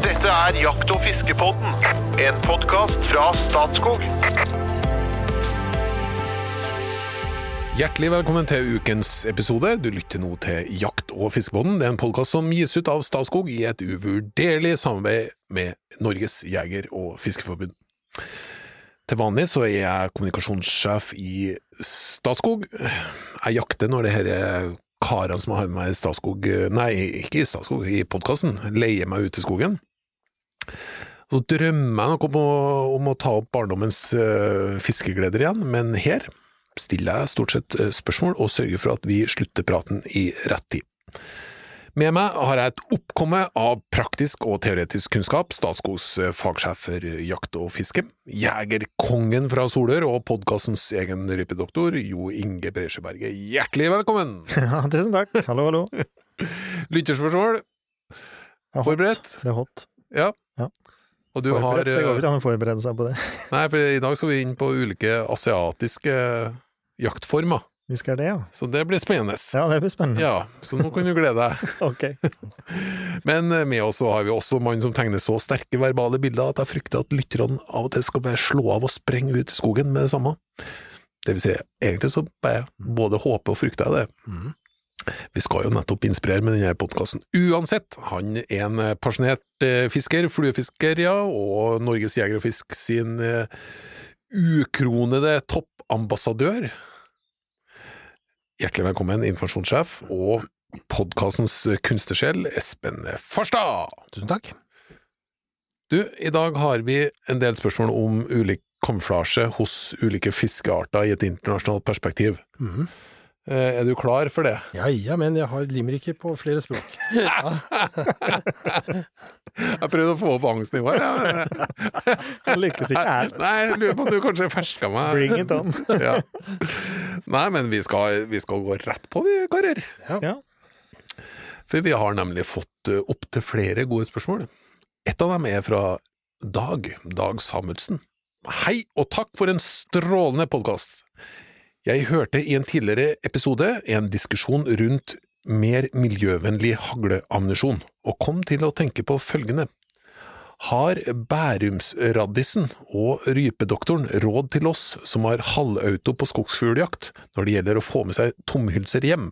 Dette er Jakt- og fiskepodden, en podkast fra Statskog. Hjertelig velkommen til ukens episode. Du lytter nå til Jakt- og fiskepodden. Det er en podkast som gis ut av Statskog i et uvurderlig samarbeid med Norges jeger- og fiskeforbund. Til vanlig så er jeg kommunikasjonssjef i Statskog. Jeg jakter når det er karene som har med meg i Statskog Nei, ikke i Statskog, i podkasten. Leier meg ut i skogen. Så drømmer jeg nok om å, om å ta opp barndommens uh, fiskegleder igjen, men her stiller jeg stort sett eh, spørsmål og sørger for at vi slutter praten i rett tid. Med meg har jeg et oppkomme av praktisk og teoretisk kunnskap, Statskogs eh, fagsjef for jakt og fiske, jegerkongen fra Solør og podkastens egen rypedoktor, Jo Inge Bresjeberget. Hjertelig velkommen! Ja, tusen takk. Hallo, hallo. Lytterspørsmål, er forberedt? Det er hot. Ja. Ja. Og du har Det går eh, ikke an å forberede seg på det. Nei, for i dag skal vi inn på ulike asiatiske jaktformer, Vi skal det, ja. så det blir spennende. Ja, det blir spennende. Ja, så nå kan du glede deg. Ok. Men eh, med oss så har vi også mann som tegner så sterke verbale bilder at jeg frykter at lytterne av og til skal bare slå av og sprenge ut i skogen med det samme. Det vil si, egentlig så bare både håper og frykter jeg det. Vi skal jo nettopp inspirere med denne podkasten. Uansett, han er en pasjonert eh, fisker, fluefisker, ja, og Norges Jeger og Fisk sin eh, ukronede toppambassadør. Hjertelig velkommen, informasjonssjef og podkastens kunstnersjel, Espen Farstad! Tusen takk. Du, i dag har vi en del spørsmål om ulik kamuflasje hos ulike fiskearter i et internasjonalt perspektiv. Mhm. Eh, Er du klar for det? Ja, ja, men jeg har limericker på flere språk. Ja. Jeg prøvde å få opp angstnivået. Ja. Han lykkes ikke helt. Nei, jeg lurer på om du kanskje ferska meg. Bring it on. Ja. Nei, men vi skal, vi skal gå rett på, vi karer. Ja. For vi har nemlig fått opptil flere gode spørsmål. Et av dem er fra Dag, Dag Samuelsen. Hei, og takk for en strålende podkast. Jeg hørte i en tidligere episode en diskusjon rundt mer miljøvennlig hagleammunisjon, og kom til å tenke på følgende. Har Bærumsraddisen og rypedoktoren råd til oss som har halvauto på skogsfugljakt når det gjelder å få med seg tomhylser hjem?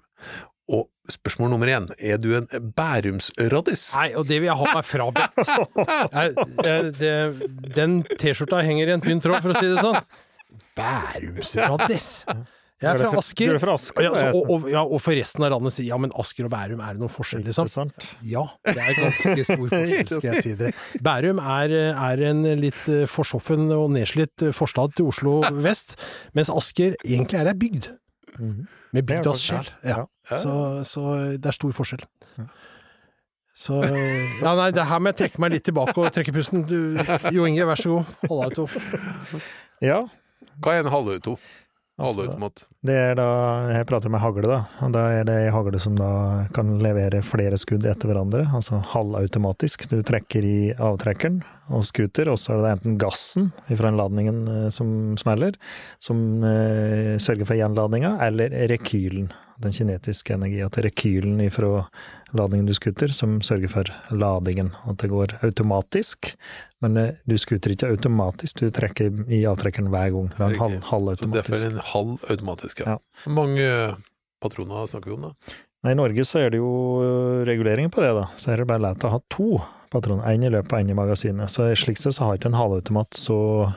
Og spørsmål nummer én, er du en Bærumsraddis? Nei, og det vil jeg ha meg frabedt. Jeg- Den T-skjorta henger i en tynn tråd, for å si det sånn. Bærumsraddis. Jeg er fra Asker. du er fra Asker, Ja, altså, og, og, ja, og for resten av landet sier ja, men Asker og Bærum, er det noen forskjell, liksom? Sant? Ja, det er ganske stor forskjell, skal jeg si dere. Bærum er, er en litt eh, forsoffen og nedslitt eh, forstad til Oslo vest, mens Asker egentlig er ei bygd. Mhm. Med bygdas sjel. Ja. Så, så det er stor forskjell. Så Ja, nei, det her må jeg trekke meg litt tilbake og trekke pusten. Du, Jo Inge, vær så god. Hold deg to. Ja, Hva er en halvauto? Altså, Halvautomat. det er da Jeg prater med hagle, da. Og da er det ei hagle som da kan levere flere skudd etter hverandre, altså halvautomatisk. Du trekker i avtrekkeren og skuter, og så er det enten gassen fra den ladningen eh, som smeller, som eh, sørger for gjenladninga, eller rekylen. Den kinetiske energien til rekylen fra ladningen du scooter, som sørger for ladingen. At det går automatisk, men eh, du scooter ikke automatisk, du trekker i avtrekkeren hver gang. Det er en halv, Så derfor halvautomatisk. en halv automatisk, ja. Ja. Mange eh, patroner snakker vi om, da? Nei, I Norge så er det jo øh, reguleringer på det, da. Så er det bare lett å ha to patroner. Én i løpet og én i magasinet. Så slik sett så har ikke en halvautomat så eh,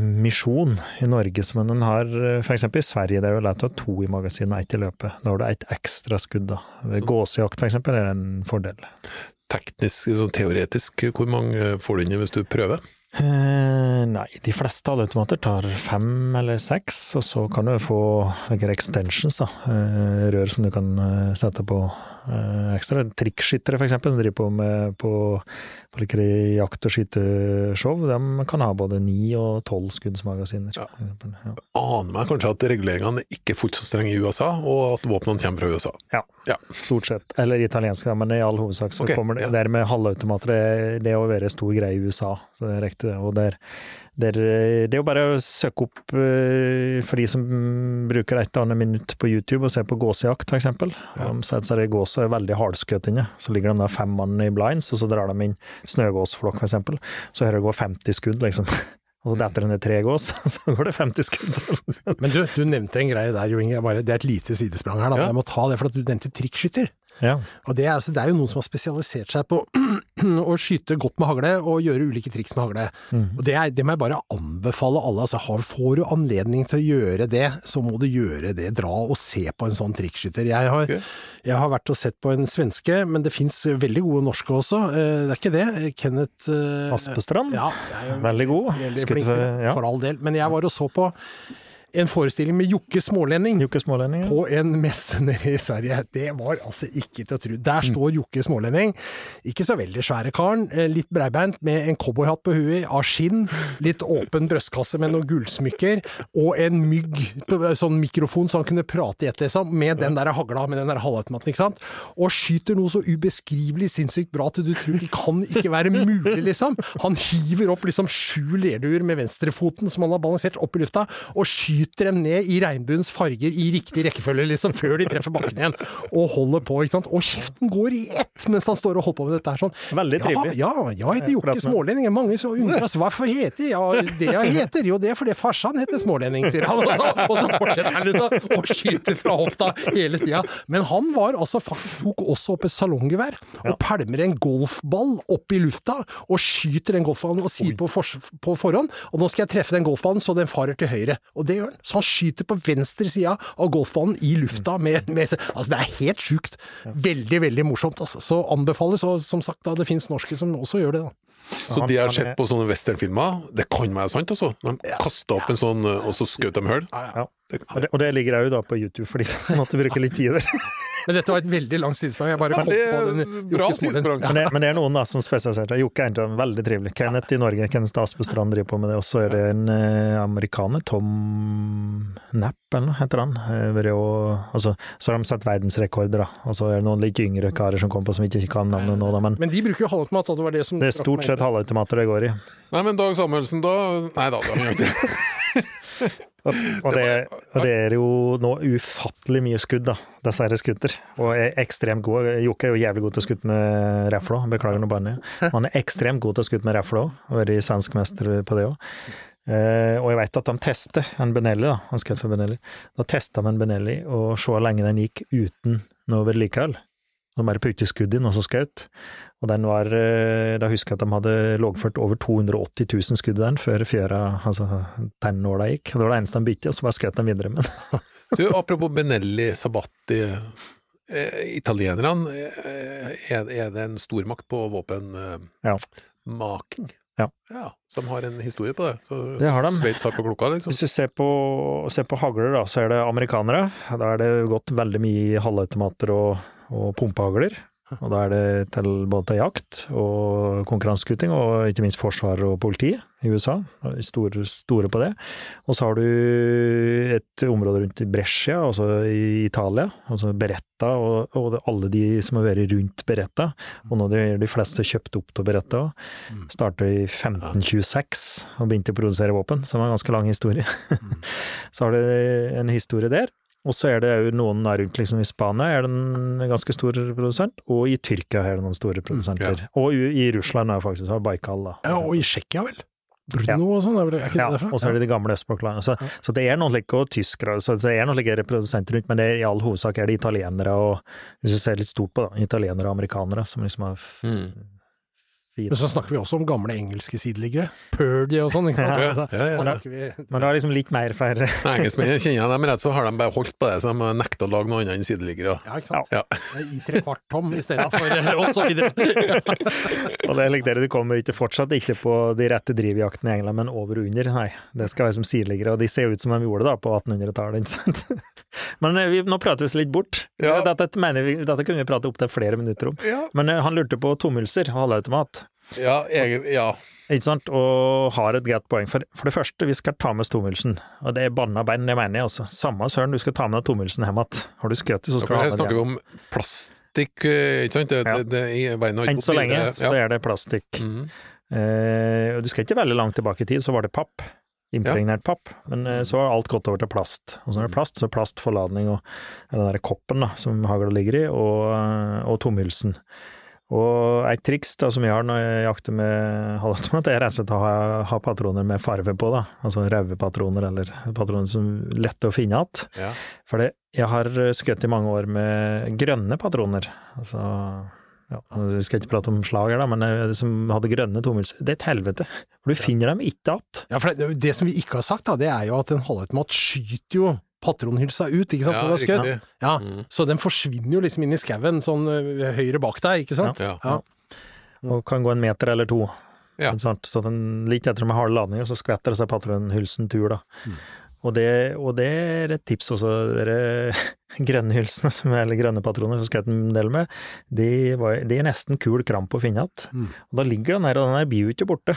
misjon i Norge som en har f.eks. for eksempel i Sverige. Det er jo lett å ha to i magasinet ett i løpet. Da har du ett ekstra skudd, da. Ved gåsejakt eksempel er det en fordel. Teknisk, sånn teoretisk, hvor mange får du inn hvis du prøver? Eh, nei, de fleste halvautomater tar fem eller seks, og så kan du få like, extensions, da. Eh, rør som du kan eh, sette på eh, ekstra. Trikkskyttere, eksempel, som driver på med på, på like, jakt- og skyteshow, de kan ha både ni og tolv skuddsmagasiner. Ja. Ja. Aner meg kanskje at reguleringene ikke er fullt så strenge i USA, og at våpnene kommer fra USA. Ja, Ja. Stort sett. Eller italiensk, da, men i all hovedsak så okay, kommer det ja. der med halvautomater. Det, det å være stor greie i USA, så det er riktig. Og der, der, det er jo bare å søke opp eh, for de som bruker et eller annet minutt på YouTube og ser på gåsejakt, f.eks. Ja. De sier at gåsa er veldig inne. Så ligger de der fem mann i blinds, og så drar de inn snøgåsflokk, f.eks. Så hører du gå 50 skudd, liksom. Og så detter det ned tre gås, så går det 50 skudd. Men du, du nevnte en greie der, Jo Inge. Bare, det er et lite sidesprang her, da. Ja. Men jeg må ta det, for at du nevnte trikkskytter. Ja. Og det er, altså, det er jo noen som har spesialisert seg på å skyte godt med hagle og gjøre ulike triks med hagle. Mm. Og det, er, det må jeg bare anbefale alle. Altså, har, får du anledning til å gjøre det, så må du gjøre det. Dra og se på en sånn trikkskytter. Jeg har, Ok. jeg har vært og sett på en svenske, men det fins veldig gode norske også. Eh, Det er ikke det. Kenneth eh, Aspestrand. Ja, jeg Veldig god. Veldig flink, for- ja. for all del. Men jeg var og så på en forestilling med Jokke Smålending Jokke Smålending. ja. på en messe nede i Sverige. Det var altså ikke til å tro. Der står Jokke Smålending, ikke så veldig svære karen, eh, litt breibeint, med en cowboyhatt på huet av skinn, litt åpen brystkasse med noen gullsmykker, og en mygg, sånn mikrofon så han kunne prate i ett, liksom, med den der hagla, med den der halvautomaten, ikke sant? Og skyter noe så ubeskrivelig sinnssykt bra at du tror det kan ikke være mulig, liksom. Han hiver opp liksom sju lerduer med venstrefoten som han har balansert opp i lufta, og skyter dem ned i regnbuens farger i riktig rekkefølge, liksom, før de treffer bakken igjen, og holder på, ikke sant. Og kjeften går i ett mens han står og holder på med dette her sånn. Veldig trivelig. Ja, ja, jeg heter Ja, Jokke prat med- Smålending. Mange så undres hvorfor heter jeg det jeg heter. Jo, det er fordi farsan heter Smålending, sier han. Og så, og så fortsetter han liksom og skyter fra hofta hele tida. Men han var altså faktisk tok også opp et salonggevær og pælmer en golfball opp i lufta og skyter den golfballen og sier på, for, på forhånd og nå skal jeg treffe den golfballen så den farer til høyre. Og det han. Så han skyter på venstre sida av golfballen i lufta med, med Altså, det er helt sjukt. Veldig, veldig morsomt. Altså. Så anbefales. Og som sagt, da, det fins norske som også gjør det. da. Så de har sett på sånne westernfilmer, det kan være sant, altså. De kasta opp en sånn, og så skjøt de hull. Ja. Og det, og det ligger òg på YouTube, for de som måtte bruke litt tid der. Men dette var et veldig langt sidesprang. Jeg bare kom det på den bra sidesprang. Ja. Men det, men det er noen da som spesialiserer seg. Jokke er egentlig veldig trivelig. Kenneth i Norge, Kenneth Aspestrand driver på med det. Og så er det en eh, amerikaner, Tom Napp eller noe heter han. Eh, og- altså, så har de satt verdensrekorder, da. Og så er det noen litt yngre karer som kommer på som ikke kan navnet nå, da. Men Men de bruker jo halvautomat, og det var det som det er stort sett halvautomater det går i. Nei, men Dag Samuelsen, da Nei da, da gjør jeg ikke det. Og, det, og det er jo nå ufattelig mye skudd, da, Dessverre skutter. Og er ekstremt god. Jokke er jo jævlig god til å skutte med rifle òg, beklager nå bannet. Han er ekstremt god til å skutte med rifle òg, vært svensk mester på det òg. Uh, og jeg vet at de tester en Benelli, da, han for Benelli. Da testa de en Benelli og så lenge den gikk uten noe vedlikehold. De bare puttet skudd inn, og så skjøt. Og den var eh, Da husker jeg at de hadde loggført over 280 000 skudd i den før fjøra, altså tennåla gikk. Det var det eneste de bytte, og så bare skjøt de videre med den. Du, apropos Benelli, Sabatti. Eh, italienerne, eh, er, er det en stormakt på våpenmaking? Ja. Ja. ja. Som har en historie på det? Så, Det har de. Sveits har på klokka, liksom? Hvis du ser på, ser på hagler, da, så er det amerikanere. Da er det gått veldig mye i halvautomater og, og pumpehagler. Og da er det til både til jakt og konkurranseskuting, og ikke minst forsvar og politi i USA. Store, store på det. Og så har du et område rundt Brescia, altså i Italia, altså Beretta, og, og alle de som har vært rundt Beretta. Og nå er de fleste kjøpt opp til Beretta. Starta i 1526 og begynte å produsere våpen, som er en ganske lang historie. så har du en historie der. Og så er det jo noen rundt, liksom i Spania er det en ganske stor produsent, og i Tyrkia er det noen store produsenter. Og i, Russland er faktisk har Baikal, da. Ja, og i Tsjekkia, vel? Brno og sånn, er ikke det Ja, derfra? og så er det de gamle østblokklandene. Så, så det er noen like, og tyskere, så det er noen like produsenter rundt, men det er, i all hovedsak er det italienere og, hvis du ser litt stort på det, italienere og amerikanere som liksom har Mm. Fire. Men så snakker vi også om gamle engelske sideliggere. Purdy og sånn. Ja, ja, ja. Da snakker Men det er liksom litt mer for Engelskmennene kjenner jeg dem rett, så har de bare holdt på det, så de har nekta å lage noe annet enn sideliggere. Ja, ikke sant? Ja. I tre kvart tom i stedet for og så videre. Og det er like dere, du kommer ikke fortsatt ikke på de rette drivjaktene i England, men over og under. Nei, det skal være som sideliggere, og de ser ut som de gjorde det da på 1800-tallet. Men eh, vi, nå prater vi oss litt bort. Ja. Dette, mener vi, dette kunne vi prate opptil flere minutter om. Ja. Men eh, han lurte på tomhylser og halvautomat. Ja, jeg, ja. Ikke sant? Og har et greit poeng. For, for det første, vi skal ta med stomhylsen. Og det er banna bein, det mener jeg altså. Samme søren, du skal ta med deg tomhylsen hjem igjen. Har du skutt så skal du ha her med snakker vi om plastikk, eh, ikke sant? Det, Ja. det, det, Enn så lenge videre. så Ja. er det plastikk. Mhm. Eh, og du skal ikke veldig langt tilbake i tid, så var det papp. Impregnert papp. Men eh, så har alt gått over til plast. Og så er det er plast, så plastforladning og den der koppen da, som hagla ligger i, og, eh, og tomhylsen. Og et triks da, som jeg har når jeg jakter med halvautomat, er rett og slett å ha, ha patroner med farve på, da. Altså røde patroner, eller patroner som er lette å finne igjen. Ja. For jeg har skutt i mange år med grønne patroner. Altså ja, Vi skal ikke prate om slager, da, men eh, som hadde grønne tomhylser. Det er et helvete. For du finner dem ikke igjen. Ja, for det, det som vi ikke har sagt, da, det er jo at en halvautomat skyter jo patronhylsa ut, ikke sant, Ja, når du har skutt. Ja, Mm. så den forsvinner jo liksom inn i skauen, sånn høyre bak deg, ikke sant? Ja. Ja. Og kan gå en meter eller to. Ja. Ikke sant? Så den, litt etter med harde ladninger, så skvetter det seg patronhylsen tur, da. Mm. Og, det, og det er et tips også, dere grønne hylsene, som er- eller grønne patroner, som skjøt en del med, de, var, de er nesten kul kramp å finne igjen. Mm. Og da ligger den her, og den her blir jo ikke borte.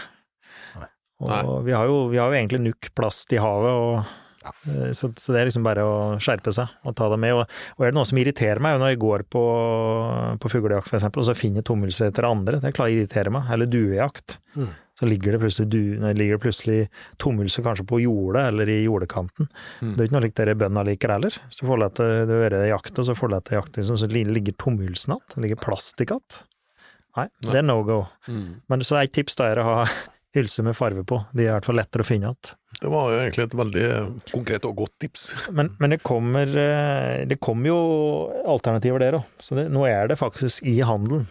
Nei. Og vi har, jo, vi har jo egentlig nok plast i havet, og eh, så, så det er liksom bare å skjerpe seg og ta det med. Og, og er det noe som irriterer meg, når jeg går på, på fuglejakt eksempel, og så finner jeg tomhylse etter andre, det klarer å irritere meg, eller duejakt. Mm. Så ligger det plutselig, du, plutselig tomhylse kanskje på jordet eller i jordekanten. Mm. Det er ikke noe likt dere bøndene liker heller. Så får du jakt, og så får du lov til jakt, liksom, så li- ligger tommelsen igjen. Det ligger plastikk igjen. Nei, det er no go. Mm. Men så er et tips da er å ha hylse med farve på. De er i hvert fall lettere å finne igjen. Det var jo egentlig et veldig konkret og godt tips. Men, men det kommer eh, Det kommer jo alternativer der òg. Så det, nå er det faktisk i handelen.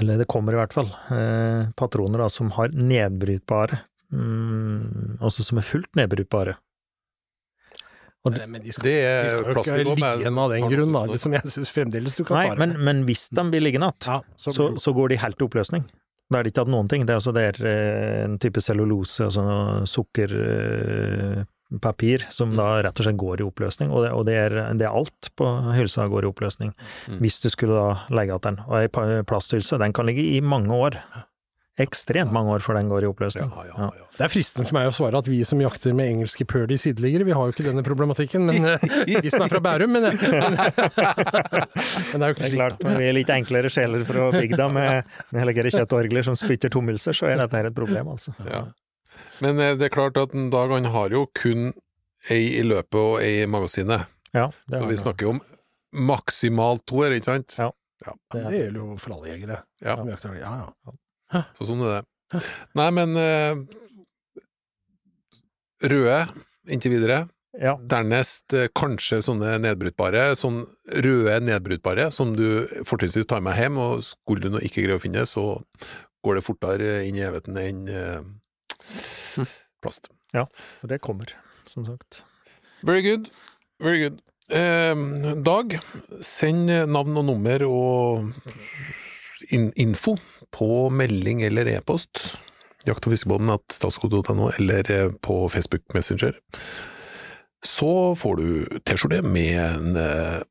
Eller det kommer i hvert fall. Eh, patroner da, som har nedbrytbare. Mm, altså som er fullt nedbrytbare. Og det- Men de skal, Det de skal jo ikke ligge igjen av den grunn, da. Liksom, jeg syns fremdeles du kan Nei, men, men hvis de blir liggende igjen, ja, så, så, så går de helt til oppløsning. Da er det ikke hatt noen ting. Det er altså det er eh, en type cellulose, altså sukkerpapir, som da rett og slett går i oppløsning. Og det, og det, er, det er alt på hylsa går i oppløsning, Mm. hvis du skulle da legge igjen den. Og ei plasthylse, den kan ligge i mange år. Ekstremt mange år før den går i oppløsning. Ja, ja, ja. Det er fristende for meg å svare at vi som jakter med engelske purdy sideliggere, vi har jo ikke denne problematikken, men eh, vi som er fra Bærum, men, men, men det er jo ikke Det er slik. klart, når vi er litt enklere sjeler fra bygda med, med elegere kjøttorgler som spytter tommelser, så er dette her et problem, altså. Ja. Men eh, det er klart at Dag han har jo kun ei i løpet og ei i magasinet. Ja, Så vi snakker jo om maksimalt to her, ikke sant? Ja. Det gjelder jo for alle jegere. Ja. Ja, ja. Så sånn er det. Nei, men eh, Røde inntil videre. Ja, Dernest eh, kanskje sånne nedbrytbare, sånn røde nedbrytbare, som du fortrinnsvis tar med hjem, og skulle du nå ikke greie å finne, så går det fortere inn i evigheten enn eh, plast. og det kommer, som sagt. Very good. Very good. Eh, Dag, send navn og nummer og info på melding eller e-post. Jakt- og fiskebåten at statskode.no, eller eh, på Facebook Messenger. Så får du T-skjorte med en eh,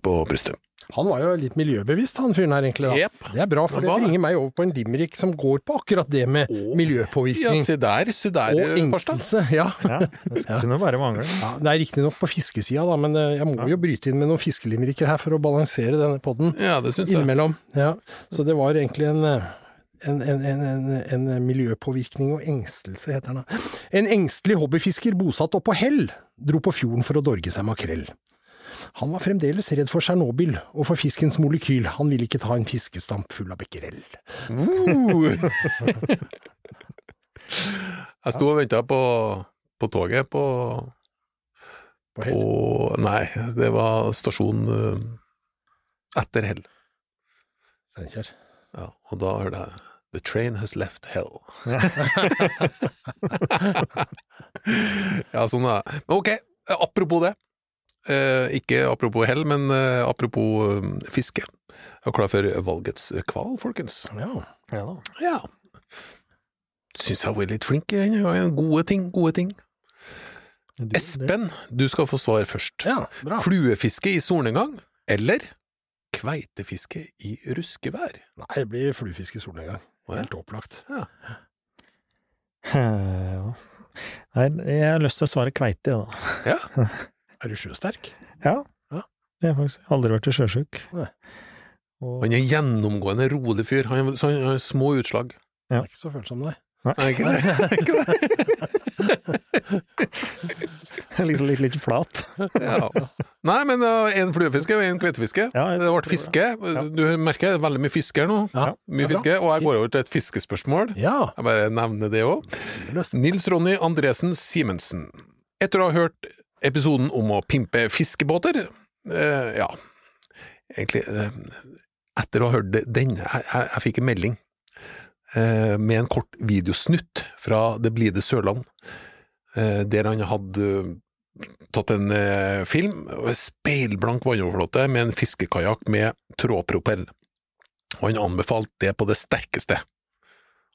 på brystet. Han var jo litt miljøbevisst, han fyren her, egentlig. da. Jepp. Det er bra, for det bringer meg over på en limerick som går på akkurat det med Å. miljøpåvirkning. Ja, se der, se der, og eh, engstelse. Ja. Ja, det skulle kunne bare mangle. ja. Det er riktignok på fiskesida, da, men eh, jeg må jo bryte inn med noen fiskelimericker her for å balansere denne podden Ja, det syns innimellom. Ja. Så det var egentlig en eh, en, en, en, en, en miljøpåvirkning og engstelse, heter den. En engstelig hobbyfisker bosatt oppå Hell dro på fjorden for å dorge seg makrell. Han var fremdeles redd for Tsjernobyl og for fiskens molekyl, han ville ikke ta en fiskestamp full av becquerel. Uh. Jeg sto og venta på, på toget på, På Hell. på Nei, det var stasjon eh, etter Hell. Steinkjer. Ja, og da hørte jeg The train has left hell. ja, sånn er det. Men ok, apropos det. Eh, ikke apropos hell, men eh, apropos eh, fiske. Jeg er klar for valgets kval, folkens. Ja. Ja da. Ja. Syns jeg har vært litt flink denne gangen. Gode ting, gode ting. Du- Espen, du skal få svar først. ja, bra. Fluefiske i solnedgang, eller kveitefiske i ruskevær? Nei, det blir fluefiske i solnedgang. Helt opplagt. Ja. Nei, jeg har lyst til å svare kveite, da. ja. Er du sjøsterk? Ja. Ja. Jeg har faktisk aldri vært sjøsjuk. Og Han er gjennomgående rolig fyr. Han, så han har små utslag. Ja. Er ikke så følsom, nei. Nei, ikke det? Ikke det? liksom litt, litt flat. Ja. Nei, men én en fluefiske og en kveitefiske. Ja, det ble fiske. Ja. fiske. Du merker det er veldig mye fiske her nå. Ja. Mye fiske, Og jeg går over til et fiskespørsmål. Ja, Jeg bare nevner det òg. Nils Ronny Andresen Simensen. Etter å ha hørt episoden om å pimpe fiskebåter eh, Ja, egentlig eh, Etter å ha hørt den Jeg, jeg, jeg fikk en melding eh, med en kort videosnutt fra Det blide Sørland, eh, der han hadde eh, tatt en eh, film, speilblank vannoverflate med en fiskekajakk med trådpropell. Og han anbefalte det på det sterkeste.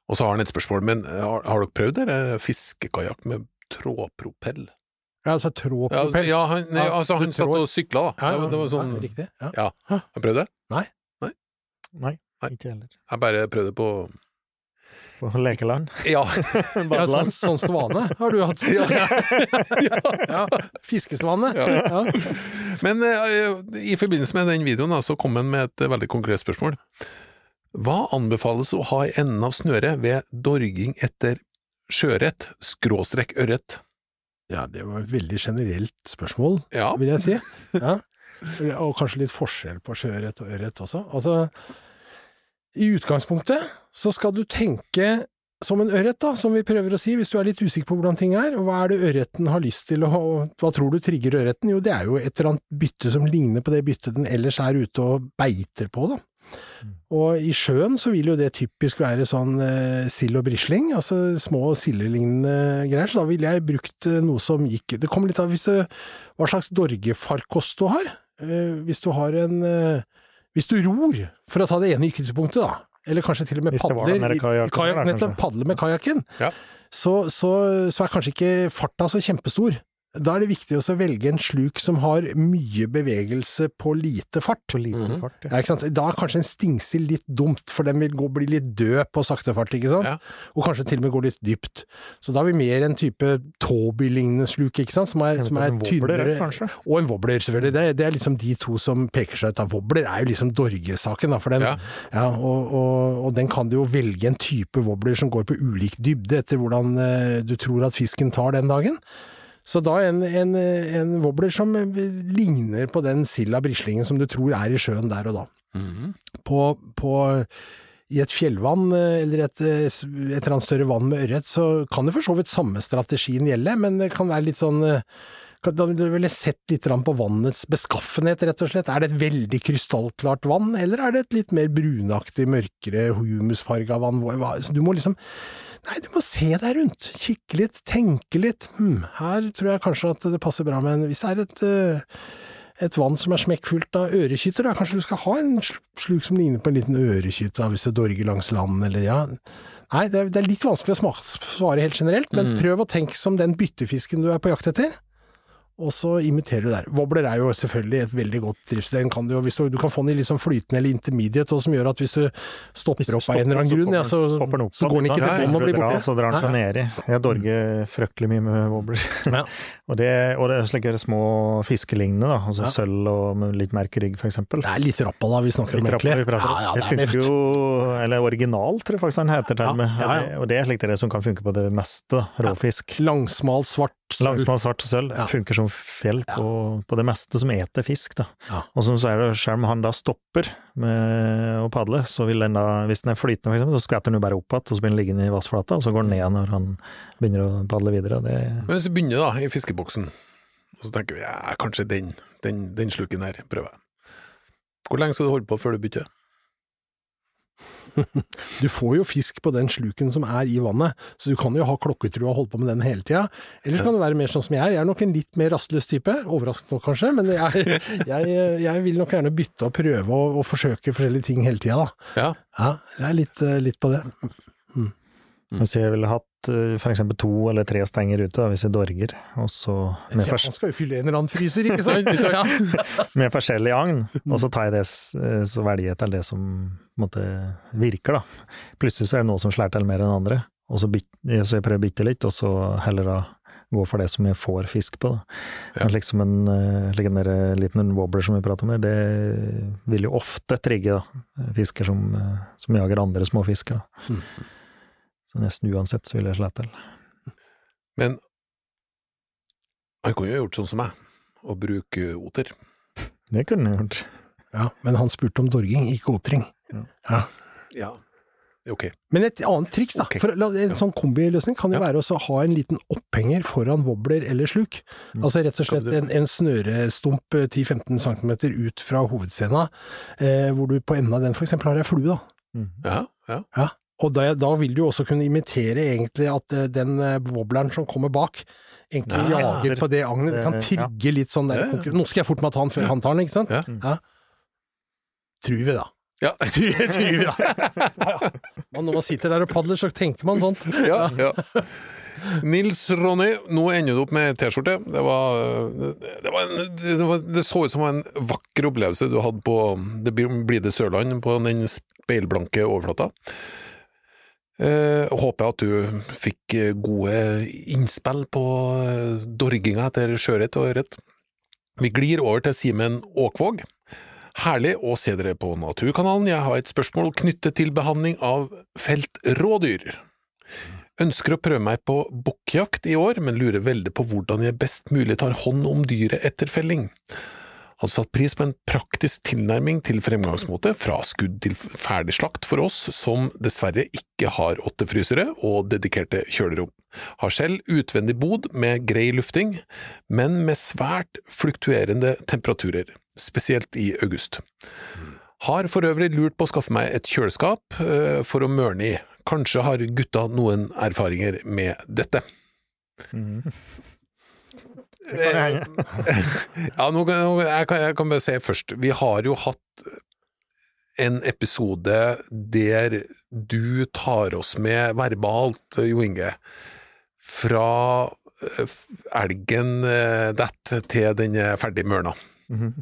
Og så har han et spørsmål, men har, har dere prøvd det? Fiskekajakk med trådpropell? Ja, altså Ja, ja, han, nei, altså, han satt og sykla, da. Ja, ja, det var sånn ja, riktig. Ja. Ja. Har du prøvd det? Nei, Nei. Nei, ikke heller. Jeg bare prøvde på På lekeland. Ja. Ja, sånn, sånn svane har du hatt. Ja, fiskesvane. Ja. Ja. Men uh, i forbindelse med den videoen da, så kom han med et veldig konkret spørsmål. Hva anbefales å ha i enden av snøret ved dorging etter sjøørret, skråstrekk ørret? Ja, det var et veldig generelt spørsmål, Ja. vil jeg si. Ja. Og kanskje litt forskjell på sjøørret og ørret også. Altså, i utgangspunktet så skal du tenke som en ørret, da, som vi prøver å si, hvis du er litt usikker på hvordan ting er. Og hva er det ørreten har lyst til å Hva tror du trigger ørreten? Jo, det er jo et eller annet bytte som ligner på det byttet den ellers er ute og beiter på, da. Og i sjøen så vil jo det typisk være sånn eh, sild og brisling, altså små sildelignende greier, så da ville jeg brukt eh, noe som gikk Det kommer litt av hvis du, hva slags dorgefarkost du har. Eh, hvis du har en eh, Hvis du ror, for å ta det ene ytterpunktet, da, eller kanskje til og med padler kajakken nettopp, padler med kajakken, Ja. så, så, så er kanskje ikke farta så kjempestor. Da er det viktig også å velge en sluk som har mye bevegelse på lite fart. På lite mm -hmm. fart, ja. Ja, ikke sant? Da er kanskje en stingsild litt dumt, for den vil gå, bli litt død på sakte fart, ikke sant? Ja. Og kanskje til og med gå litt dypt. Så da har vi mer en type Tåby-lignende sluk, ikke sant? Som er, som er En wobbler, tynnere. kanskje? Og en wobbler, selvfølgelig. Det, det er liksom de to som peker seg ut. av Wobbler er jo liksom Dorge-saken, da. For den, Ja. ja, og, og, og den kan du jo velge en type wobbler som går på ulik dybde, etter hvordan uh, du tror at fisken tar den dagen. Så da en, en, en wobbler som ligner på den silda brislingen som du tror er i sjøen der og da. Mhm. På, på i et fjellvann eh, eller et, eh, et eller annet større vann med ørret, så kan det for så vidt samme strategien gjelde, men det kan være litt sånn eh, Da ville sett litt på vannets beskaffenhet, rett og slett. Er det et veldig krystallklart vann, eller er det et litt mer brunaktig, mørkere, humusfarga vann? Du må liksom Nei, du må se deg rundt. Kikke litt, tenke litt. Hm, her tror jeg kanskje at det passer bra med en Hvis det er et eh, et vann som er smekkfullt av ørekytter, da. Kanskje du skal ha en sluk som ligner på en liten ørekytte, hvis du dorger langs land, eller ja. Nei, det er, det er litt vanskelig å svare helt generelt, men Mm. prøv å tenke som den byttefisken du er på jakt etter. Og så imiterer du der. Wobbler er jo selvfølgelig et veldig godt drivstoff. Den kan du, du, du kan få den i sånn flytende eller intermediate, og som gjør at hvis du stopper Hvis du opp av en eller annen grunn, ja, så, den opp så går den ikke til bånn og blir borte. Så drar den seg nedi. Jeg dorger fryktelig mye med wobbler. Ja. og, det, og det er slike små fiskelignende, da. Altså Ja. sølv og med litt merk rygg, for eksempel. Det er litt rappa da vi snakker om, Litt egentlig. vi prater. Ja, ja, det det er funker jo, eller original, tror jeg faktisk han heter til og med. ja, ja. Og det er slikt det som kan funke på det meste. Råfisk. Langsmal, svart sølv. Langsmal svart sølv Ja. funker som fjell på, på det meste som eter fisk. da. Ja. Og som så er det, selv om han da stopper med å padle, så vil den da, hvis den er flytende for eksempel, så skvetter den jo bare opp igjen, og så blir den liggende i vassflata, og så går den ned når han begynner å padle videre. Det, Men hvis du begynner da, i fiskeboksen, og så tenker vi ja, kanskje den, den, den sluken her prøver jeg. Hvor lenge skal du holde på før du bytter? Du får jo fisk på den sluken som er i vannet, så du kan jo ha klokketro og holde på med den hele tida. Eller så kan du være mer sånn som jeg er. Jeg er nok en litt mer rastløs type, overraskende nok kanskje, men jeg, jeg, jeg vil nok gjerne bytte og prøve og, og forsøke forskjellige ting hele tida, da. Ja. Ja, jeg er litt, eh, litt på det. Mens jeg ville hatt hatt eh, eksempel to eller tre stenger ute, hvis jeg dorger, og så med, Ja, man skal jo fylle en eller annen fryser, ikke sant? med forskjellig agn, og så tar jeg det, eh, så velger jeg til det som måte, virker, da. Plutselig så er det noe som slår til mer enn andre, og så, byt, så jeg prøver å bytte litt, og så heller da gå for det som jeg får fisk på. Ja. Liksom en, eh, like eh, liten wobbler som vi prater om det vil jo ofte trigge da, fisker som, som jager andre små fisker. Da. Mm. Så nesten uansett så vil jeg slå til. Men han kunne jo gjort sånn som meg, og bruke oter. Det kunne han gjort. ja. Men han spurte om dorging, ikke otring. Ja. Ja, ok. Men et annet triks, da. Okay. For, en sånn kombiløsning kan jo Ja. være å ha en liten opphenger foran wobbler eller sluk. Mm. Altså rett og slett en, en snørestump eh, 10-15 cm ut fra hovedscena, eh, hvor du på enden av den eksempel har ei flue, da. Mm. Ja, ja. Ja. Og da, da vil du jo også kunne imitere egentlig at eh, den eh, wobbleren som kommer bak, egentlig Ja, jager på det agnet. Det kan det- ja. trigge litt sånn der Ja, ja. Nå skal jeg fort meg ta den før han tar den, ikke sant? Ja. Ja. Tror vi, da. Ja. Tror, tror vi, da. Ja, ja. Når man sitter der og padler, så tenker man sånt. ja, ja. Nils Ronny, nå ender du opp med T-skjorte. Det var, det, det, det så ut som en vakker opplevelse du hadde på det blide Sørland, på den speilblanke overflata. Eh, håper at du fikk gode innspill på eh, dorginga etter sjøørret og ørret. Vi glir over til Simen Åkvåg. Herlig å se dere på Naturkanalen. Jeg har et spørsmål knyttet til behandling av feltrådyr. Ønsker å prøve meg på bukkjakt i år, men lurer veldig på hvordan jeg best mulig tar hånd om dyret etter felling. Har satt pris på en praktisk tilnærming til fremgangsmåte, fra skudd til ferdig slakt for oss som dessverre ikke har åttefrysere og dedikerte kjølerom. Har selv utvendig bod med grei lufting, men med svært fluktuerende temperaturer, spesielt i august. Har for øvrig lurt på å skaffe meg et kjøleskap eh, for å mørne i. Kanskje har gutta noen erfaringer med dette. Mm. Eh, ja, nå, jeg, kan, jeg kan bare si først, vi har jo hatt en episode der du tar oss med verbalt, Jo Inge, fra eh, elgen detter til den er ferdig mørna. Mhm.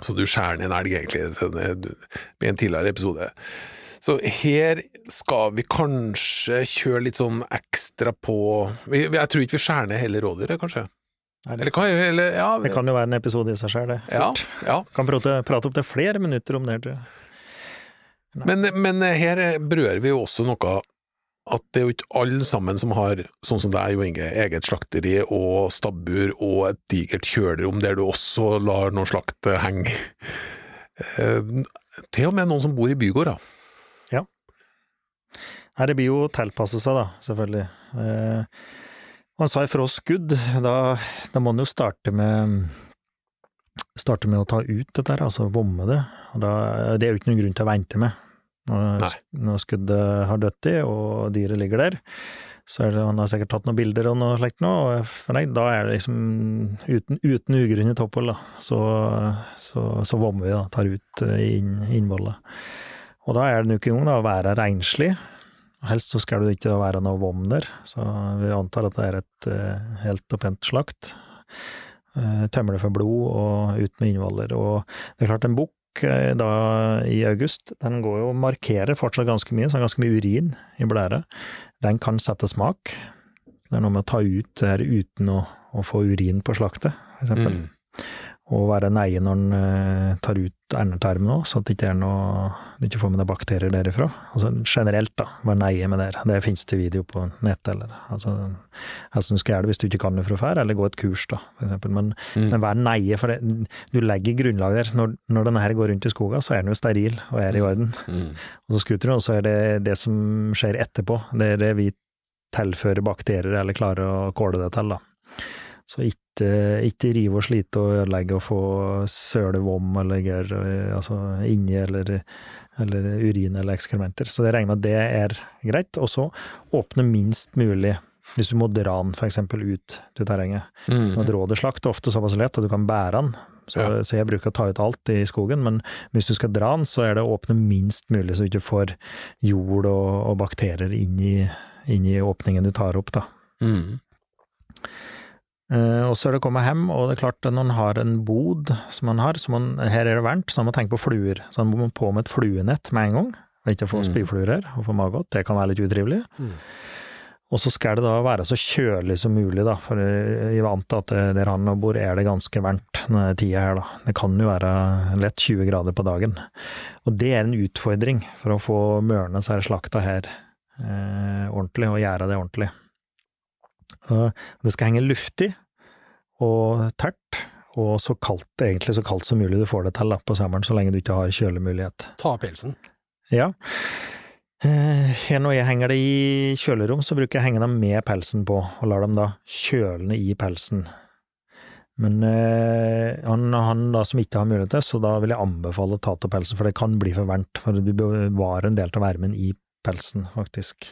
Så du skjærer ned en elg, egentlig, med en tidligere episode. Så her skal vi kanskje kjøre litt sånn ekstra på Jeg tror ikke vi skjærer ned hele rådyret, kanskje? Eller kan, Eller, ja, Det kan jo være en episode i seg sjøl, det. ja, ja. Kan prate, prate opp til flere minutter om det. Men, men her berører vi jo også noe at det er jo ikke alle sammen som har, sånn som deg Jo Inge, eget slakteri og stabbur og et digert kjølerom der du også lar noe slakt henge. Eh, Til og med noen som bor i bygård, da. Nei, det blir jo å tilpasse seg, da, selvfølgelig. Eh, han sa ifra skudd, da, da må han jo starte med starte med å ta ut dette, her, altså vomme det. Da, det er jo ikke noen grunn til å vente med. Når, når skuddet har dødd i, og dyret ligger der, så er det, han har sikkert tatt noen bilder og noe slikt nå, og for da er det liksom uten, uten ugrunnet opphold, da. Så, så, så vommer vi, da. Tar ut eh, inn, innvollet. Og da er det nok en gang å være renslig. Helst så skal det ikke være noe vom der, så vi antar at det er et eh, helt og pent slakt. Uh, tømmer det for blod og ut med innvoller. Og det er klart, en bukk eh, da i august, den går jo og markerer fortsatt ganske mye, så ganske mye urin i blæra. Den kan sette smak. Det er noe med å ta ut det her uten å, å få urin på slaktet, eksempel. Mm. Og være neie når en eh, tar ut endetarmen òg, så at det ikke er noe du ikke får med deg bakterier derifra. Altså generelt, da, være neie med det. Det finnes det video på nettet, eller altså hvordan du skal gjøre det hvis du ikke kan det fra før, eller gå et kurs, da, for eksempel. Men, Mm. men vær neie, for det, du legger grunnlag der. Når, når denne her går rundt i skogen, så er den jo steril og er i orden. Mm. Og så skuter den, og så er det det som skjer etterpå. Det er det vi tilfører bakterier, eller klarer å kåle det til, da. Så ikke, ikke rive og slite og ødelegge og få søle vom eller gørr altså inni, eller, eller urin eller ekskrementer. Så det regner med at det er greit. Og så åpne minst mulig, hvis du må dra den eksempel ut til terrenget. Mm. Og rådeslakt slakt ofte såpass lett at du kan bære den, så, Ja. så jeg bruker å ta ut alt i skogen, men hvis du skal dra den, så er det å åpne minst mulig, så du ikke får jord og, og bakterier inn i, inn i åpningen du tar opp, da. Mm. Eh, og så er det å komme hjem, og det er klart at når en har en bod som man har, som man, her er det varmt, så man må tenke på fluer. Så man må på med et fluenett med en gang, og ikke få Mm. spyfluer her, og få maggot. Det kan være litt utrivelig. Mm. Og så skal det da være så kjølig som mulig, da, for jeg er vant til at det- der han bor er det ganske varmt denne tida her, da. Det kan jo være lett 20 grader på dagen. Og det er en utfordring for å få mørne er slakta her eh, ordentlig, og gjøre det ordentlig. Og det skal henge luftig og tørt, og så kaldt, egentlig så kaldt som mulig du får det til på sommeren, så lenge du ikke har kjølemulighet. Ta av pelsen. Ja. Eh, når jeg henger det i kjølerom, så bruker jeg å henge dem med pelsen på, og lar dem da kjølne i pelsen. Men øh, han, han da som ikke har mulighet til, så da vil jeg anbefale å ta av pelsen, for det kan bli for varmt, for du bevarer en del av varmen i pelsen, faktisk.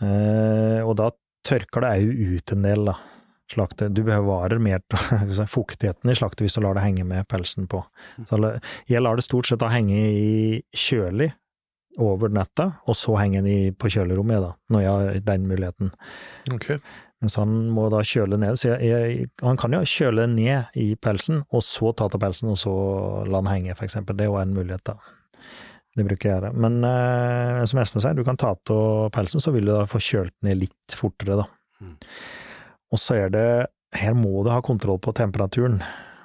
Uh, og da tørker det òg ut en del, da. Slaktet. Du bevarer mer fuktigheten i slaktet hvis du lar det henge med pelsen på. Så jeg lar det stort sett henge i kjølig over netta, og så henge den på kjølerommet, da, når jeg har den muligheten. Okay. Mens han må da kjøle ned, så jeg, jeg, han kan jo kjøle ned i pelsen, og så ta til pelsen, og så la den henge, for eksempel. Det er jo en mulighet, da. Det bruker jeg gjøre. Men eh, som Espen sier, du kan ta av pelsen, så vil du da få kjølt ned litt fortere, da. Mm. Og så er det Her må du ha kontroll på temperaturen.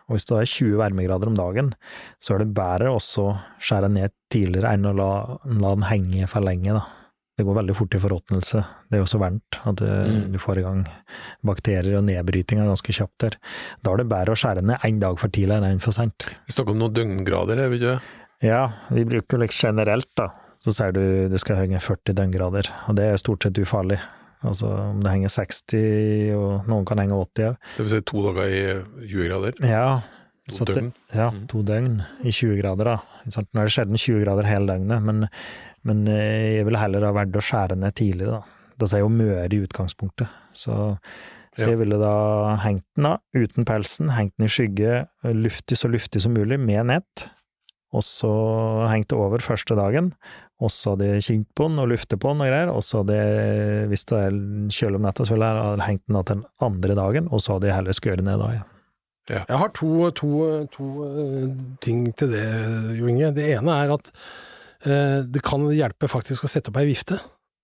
Og hvis det er 20 varmegrader om dagen, så er det bedre også å skjære ned tidligere enn å la, la den henge for lenge, da. Det går veldig fort i forråtnelse. Det er jo så varmt at det, Mm. du får i gang bakterier og nedbryting er ganske kjapt der. Da er det bedre å skjære ned én dag for tidlig enn for sent. Vi snakker om noen døgngrader, er vi ikke det? Ja, vi bruker litt generelt, da. Så sier du det skal henge 40 døgngrader, og det er stort sett ufarlig. Altså om det henger 60, og noen kan henge 80 òg. Det vil si to dager i 20 grader? Ja, To døgn? det- ja, Mm. to døgn i 20 grader, da. Nå er det sjelden 20 grader hele døgnet, men, men eh, jeg ville heller ha valgt å skjære ned tidligere, da. Dette er jo møre i utgangspunktet, så, så jeg ville da hengt den da, uten pelsen, hengt den i skygge, luftig så luftig som mulig, med nett, og så hengte det over første dagen, og så hadde jeg kjent på den og luftet på den og greier, og så hadde jeg, hvis det er kjølig om natta, så ville jeg hengt den til den andre dagen, og så hadde jeg heller skøret ned da, ja. Jeg har to, to, to eh, ting til det, Jo Inge. Det ene er at eh, det kan hjelpe faktisk å sette opp ei vifte.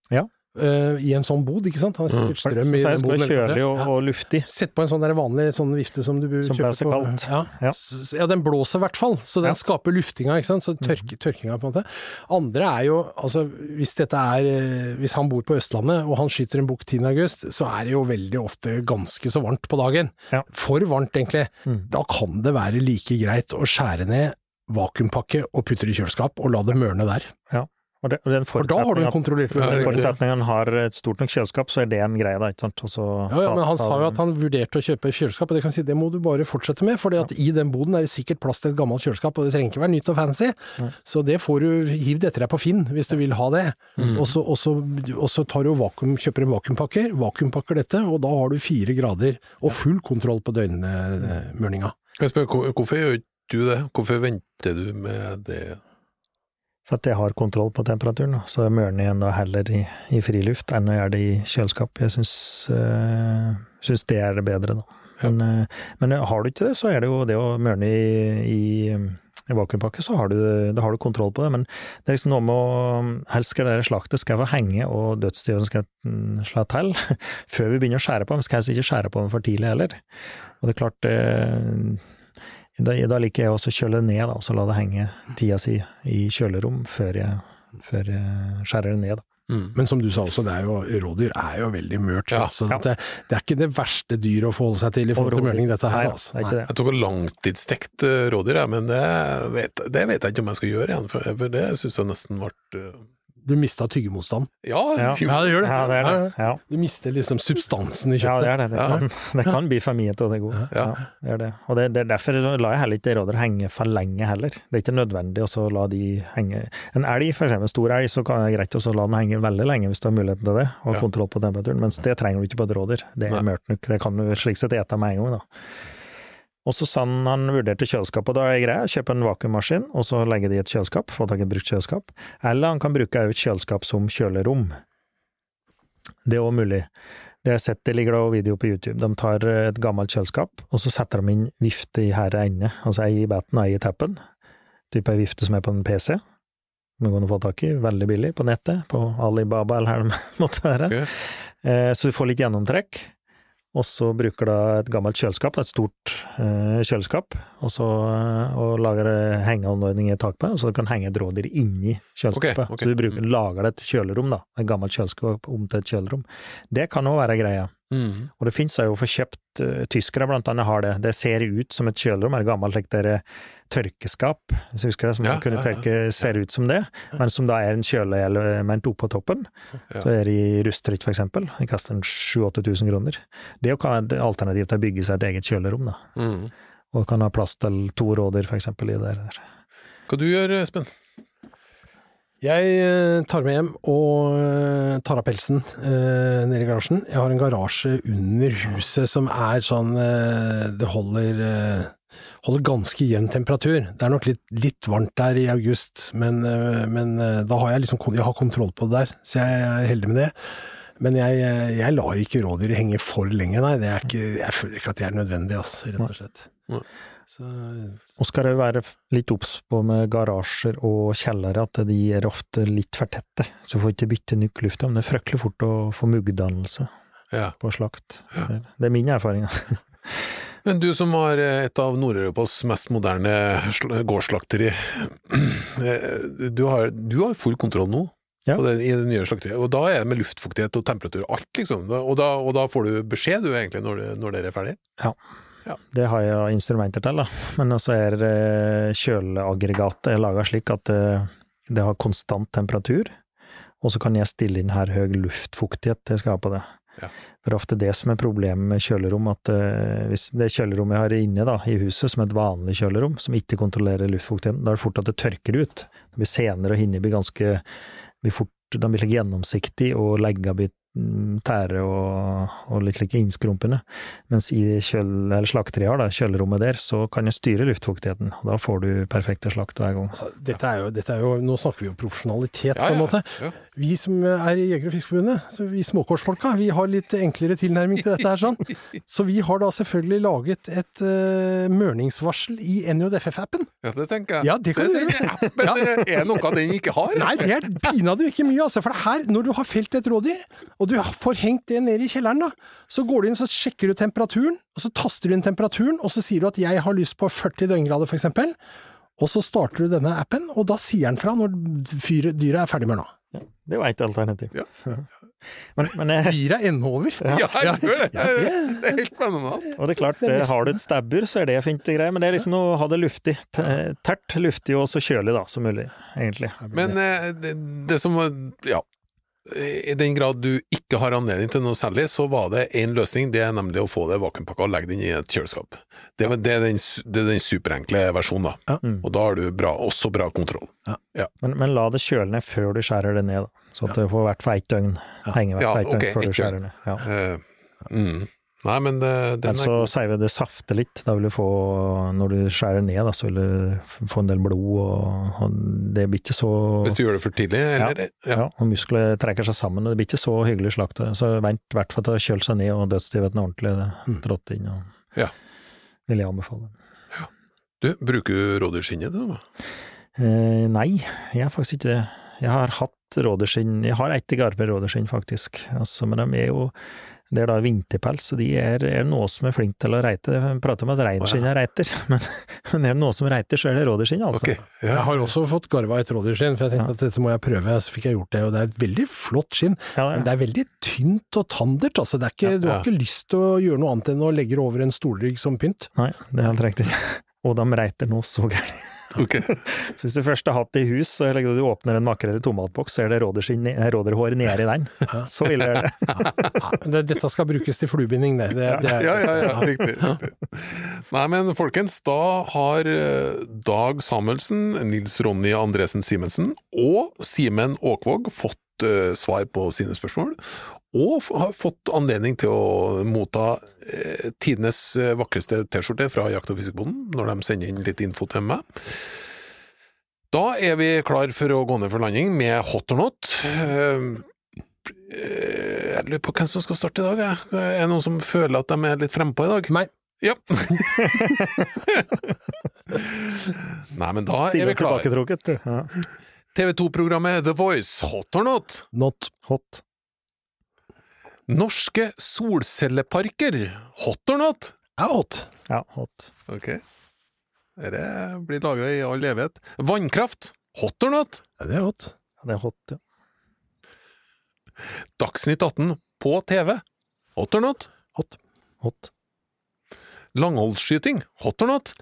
Ja. Eh, I en sånn bod, ikke sant? Han har Mm. sikkert strøm i den boden. kjølig og, og luftig. Sett på en sånn der vanlig sånn vifte som du Som kjøpe på. kaldt. Ja. Ja. Ja, den blåser i hvert fall, så den Ja. skaper luftinga, ikke sant. Så tørk, tørkinga, på en måte. Andre er jo, altså hvis dette er eh, Hvis han bor på Østlandet og han skyter en bukk 10. august, så er det jo veldig ofte ganske så varmt på dagen. Ja. For varmt, egentlig. Mm. Da kan det være like greit å skjære ned vakuumpakke og putte det i kjøleskap, og la det mørne der. Og, det, og den For da har du en forutsetningen kontrollert Ja, at, forutsetningen han har et stort nok kjøleskap, så er det en greie, da, ikke sant. Også, Ja, ja, men han da, sa jo at han vurderte å kjøpe kjøleskap, og det kan si, det må du bare fortsette med, for i den boden er det sikkert plass til et gammelt kjøleskap, og det trenger ikke være nytt og fancy. Nei. Så det får du hivd etter deg på Finn, hvis du vil ha det. Mm. Og, så, og, så, og så tar du vakuum, kjøper en vakuumpakker, vakuumpakker dette, og da har du fire grader og full kontroll på døgnmurninga. Kan jeg spørre, hvorfor gjør du det? Hvorfor venter du med det? For at jeg har kontroll på temperaturen, så jeg mørner igjen da heller i, i friluft enn å gjøre det i kjøleskap. Jeg syns, øh, syns det er det bedre, da. Men, øh, men har du ikke det, så er det jo det å mørne i, i, i vakuumpakke, så har du, da har du kontroll på det. Men det er liksom noe med å Helst skal det slaktet skal få henge, og dødsdyret skal mm, slå til før vi begynner å skjære på dem. Skal helst ikke skjære på dem for tidlig heller. Og det er klart eh, da, da liker jeg også å kjøle det ned, da, og så la det henge tida si i kjølerom før jeg, før jeg skjærer det ned. Da. Mm. Men som du sa også, det er jo, rådyr er jo veldig mørt, Ja. så det, det er ikke det verste dyret å forholde seg til i forhold til mørning, dette her. Nei, altså. det er det. Jeg tok langtidsstekt eh, rådyr, men det vet, det vet jeg ikke om jeg skal gjøre igjen, for, for det syns jeg nesten ble eh, Du mista tyggemotstand. Ja, Ja. ja, det gjør Ja, det er det. Ja, Du mister liksom substansen i ja det er det. Det Ja. kan, det kan bli for mye til det gode. Ja. Ja, det er det. Og det, det er derfor lar jeg heller ikke rådyr henge for lenge heller. Det er ikke nødvendig å la de henge En elg, for eksempel, en stor elg, så kan det være greit å la den henge veldig lenge hvis du har muligheten til det, og Ja. kontroll på temperaturen, mens det trenger du ikke på et rådyr. Det er mørkt nok. Det kan du slik sett ete med en gang, da. Og så sa han han vurderte kjøleskap, og da er det greia, kjøpe en vakuummaskin, og så legge det i et kjøleskap, få tak i et brukt kjøleskap. Eller han kan bruke et kjøleskap som kjølerom. Det er òg mulig. Det jeg har sett, det ligger da video på YouTube. De tar et gammelt kjøleskap, og så setter de inn vifte i her ende, altså ei i baten og ei i tappen. Type ei vifte som er på en PC. Som går an å få tak i, veldig billig, på nettet, på Alibaba eller her det måtte være. okay. Eh, så du får litt gjennomtrekk. Og så bruker da et gammelt kjøleskap, et stort eh, kjøleskap, og så eh, og lager det hengeanordning i taket, det, så du kan henge et rådyr inni kjøleskapet. Okay, okay. Så du bruker, lager det et kjølerom, da. Et gammelt kjøleskap om til et kjølerom. Det kan òg være greia. Mm. Og det finnes jo for kjøpt, uh, tyskere blant annet har det. Det ser ut som et kjølerom, er gammelt slik der tørkeskap, hvis du husker det, som Ja, kunne ja, ja. tørke, ser ut som det, men som da er en kjøleelement oppå toppen. Ja. Så er det i rustrykk for eksempel. Det kaster en 7000-8000 kroner. Det er jo alternativ til å bygge seg et eget kjølerom, da. Mm. Og kan ha plass til to rådyr, for eksempel, i det der. Hva du gjør, Espen? Jeg eh, tar med hjem og eh, tar av pelsen eh, nede i garasjen. Jeg har en garasje under huset som er sånn eh, Det holder, eh, holder ganske jevn temperatur. Det er nok litt, litt varmt der i august, men, eh, men eh, da har jeg liksom jeg har kontroll på det der, så jeg er heldig med det. Men jeg, eh, jeg lar ikke rådyret henge for lenge, nei. Det er ikke, jeg føler ikke at det er nødvendig, ass, rett og slett. Nei. Så, Og skal det være litt obs på med garasjer og kjellere, at de er ofte litt for tette. Så du får ikke bytte nøkkelufta, men det er fryktelig fort å få muggdannelse Ja. på slakt. Det, det er min erfaring. Men du som har eh, et av Nord-Europas mest moderne sl- gårdsslakteri, eh, du har, du har full kontroll nå Ja. på det, i det nye slakteriet, og da er det med luftfuktighet og temperatur og alt, liksom. Og da, og da får du beskjed, du, egentlig, når, når dere er ferdig? Det har jeg instrumenter til, da. Men også er eh, kjøleaggregatet laga slik at det, det har konstant temperatur, og så kan jeg stille inn her høy luftfuktighet jeg skal ha på det. Ja. For ofte det som er problemet med kjølerom, at eh, hvis det kjølerommet jeg har inne da, i huset, som er et vanlig kjølerom, som ikke kontrollerer luftfuktigheten, da er det fort at det tørker ut. Det blir senere, og hinner blir ganske blir fort, De blir gjennomsiktig, og leggene blir tære og, og litt like innskrumpende. Mens i kjøl, eller slakteriet kjølerommet der, så kan jeg styre luftfuktigheten, og da får du perfekte slakt hver gang. altså, dette, er jo, dette er jo Nå snakker vi jo profesjonalitet, på en måte. ja. Vi som er i Jeger- og Fiskerforbundet, så vi småkårsfolka, vi har litt enklere tilnærming til dette her sånn. Så vi har da selvfølgelig laget et uh, mørningsvarsel i NJFF-appen. Ja, det tenker jeg. Ja, det kan du gjøre. det er noe den ikke har. Nei, det er pinadø ikke mye, altså. For det her, når du har felt et rådyr, og du får hengt det ned i kjelleren, da, så går du inn så sjekker du temperaturen, og så taster du inn temperaturen, og så sier du at jeg har lyst på 40 døgngrader, for eksempel. Og så starter du denne appen, og da sier den fra når fyret, dyret er ferdig med nå. Ja, Det var ett alternativ. Ja. Men, men eh, Dyret er ennå over. Ja, det. Ja, det- er helt spennende. Og det er klart, Det er eh, har du et stabbur, så er det fint og greit, men det er liksom å ha det luftig. Tært, luftig og så kjølig da, som mulig, egentlig. Men eh, det, det som var Ja. I den grad du ikke har anledning til noe særlig, så var det én løsning, det er nemlig å få det vakuumpakka og legge det inn i et kjøleskap. Det, var- det, er, den, det er den superenkle versjonen, da. Ja. Mm. Og da har du bra, også bra kontroll. Men, men la det kjøle ned før du skjærer det ned, da. Så at det får hvert for ett døgn. Henge hvert Ja, fall ett døgn før du skjærer ned. Ja. Uh, mm. Nei, men det, den er så seiver det safter litt. Da vil du få, når du skjærer ned, da, så vil du få en del blod, og, og det blir ikke så Hvis du gjør det for tidlig, eller? ja. og muskler trekker seg sammen, og det blir ikke så hyggelig slakt. Så vent i hvert fall til å kjøle seg ned, og dødsstivheten ordentlig Mm. trådt inn. Og, Ja. Vil jeg anbefale. Du, bruker du rådyrskinnet, du? Eh, nei, jeg har faktisk ikke det. Jeg har hatt rådyrskinn Jeg har ett garve rådyrskinn, faktisk. Altså, men de er jo Det er da vinterpels, og de er, er noe som er flink til å reite. Jeg prater om at reinskinn er reiter, men, men er det noe som reiter, så er det rådyrskinn, altså. Ok. Jeg har også fått garva et rådyrskinn, for jeg tenkte at dette må jeg prøve, så fikk jeg gjort det. Og det er et veldig flott skinn, Ja, men det er veldig tynt og tandert. Altså, det er ikke, du har ikke lyst til å gjøre noe annet enn å legge det over en stolrygg som pynt. nei, det er helt riktig. Og de reiter nå så gærent. Ok. Så hvis du først har hatt det i hus, så legger du åpner en makrell i tomatboks, så er det råderhår nedi den. Så ille er det. Ja, dette skal brukes til fluebinding, det. det, det er, Ja, ja, ja, riktig. riktig. Nei, men folkens, da har eh, Dag Samuelsen, Nils Ronny Andresen Simensen og Simen Åkvåg fått eh, svar på sine spørsmål, og har fått anledning til å motta eh, tidenes eh, vakreste T-skjorte fra Jakt- og fiskebonden, når de sender inn litt info til meg. Da er vi klar for å gå ned for landing med hot or not. Eh, Eh, Jeg lurer på hvem som skal starte i dag. Jeg. Er det noen som føler at de er litt frempå i dag? Nei. Ja. Nei, men da er vi klare. Ja. TV 2-programmet The Voice, hot or not? Not. Hot. Norske solcelleparker, hot or not? Er hot. Ja, hot. Ok. Dette blir lagra i all evighet. Vannkraft, hot or not? Ja, det er hot. Ja, det er hot, ja. Dagsnytt 18 på TV, hot or not? Hot. Hot. Langholdsskyting, hot or not?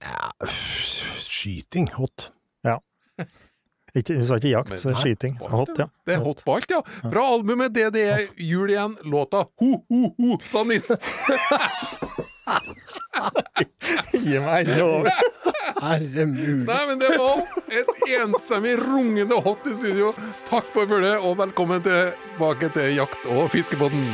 Ja, skyting. Hot. Ikke, du sa ikke jakt, så skyting. Så hot, ja. Det er hot på alt, ja. Fra albumet DDE det jul igjen, låta Ho, ho, ho, sa nissen. Gi meg lov! Herre mulig. Nei, men det var et enstemmig rungende hot i studio. Takk for følget, og velkommen tilbake til Jakt- og fiskebåten.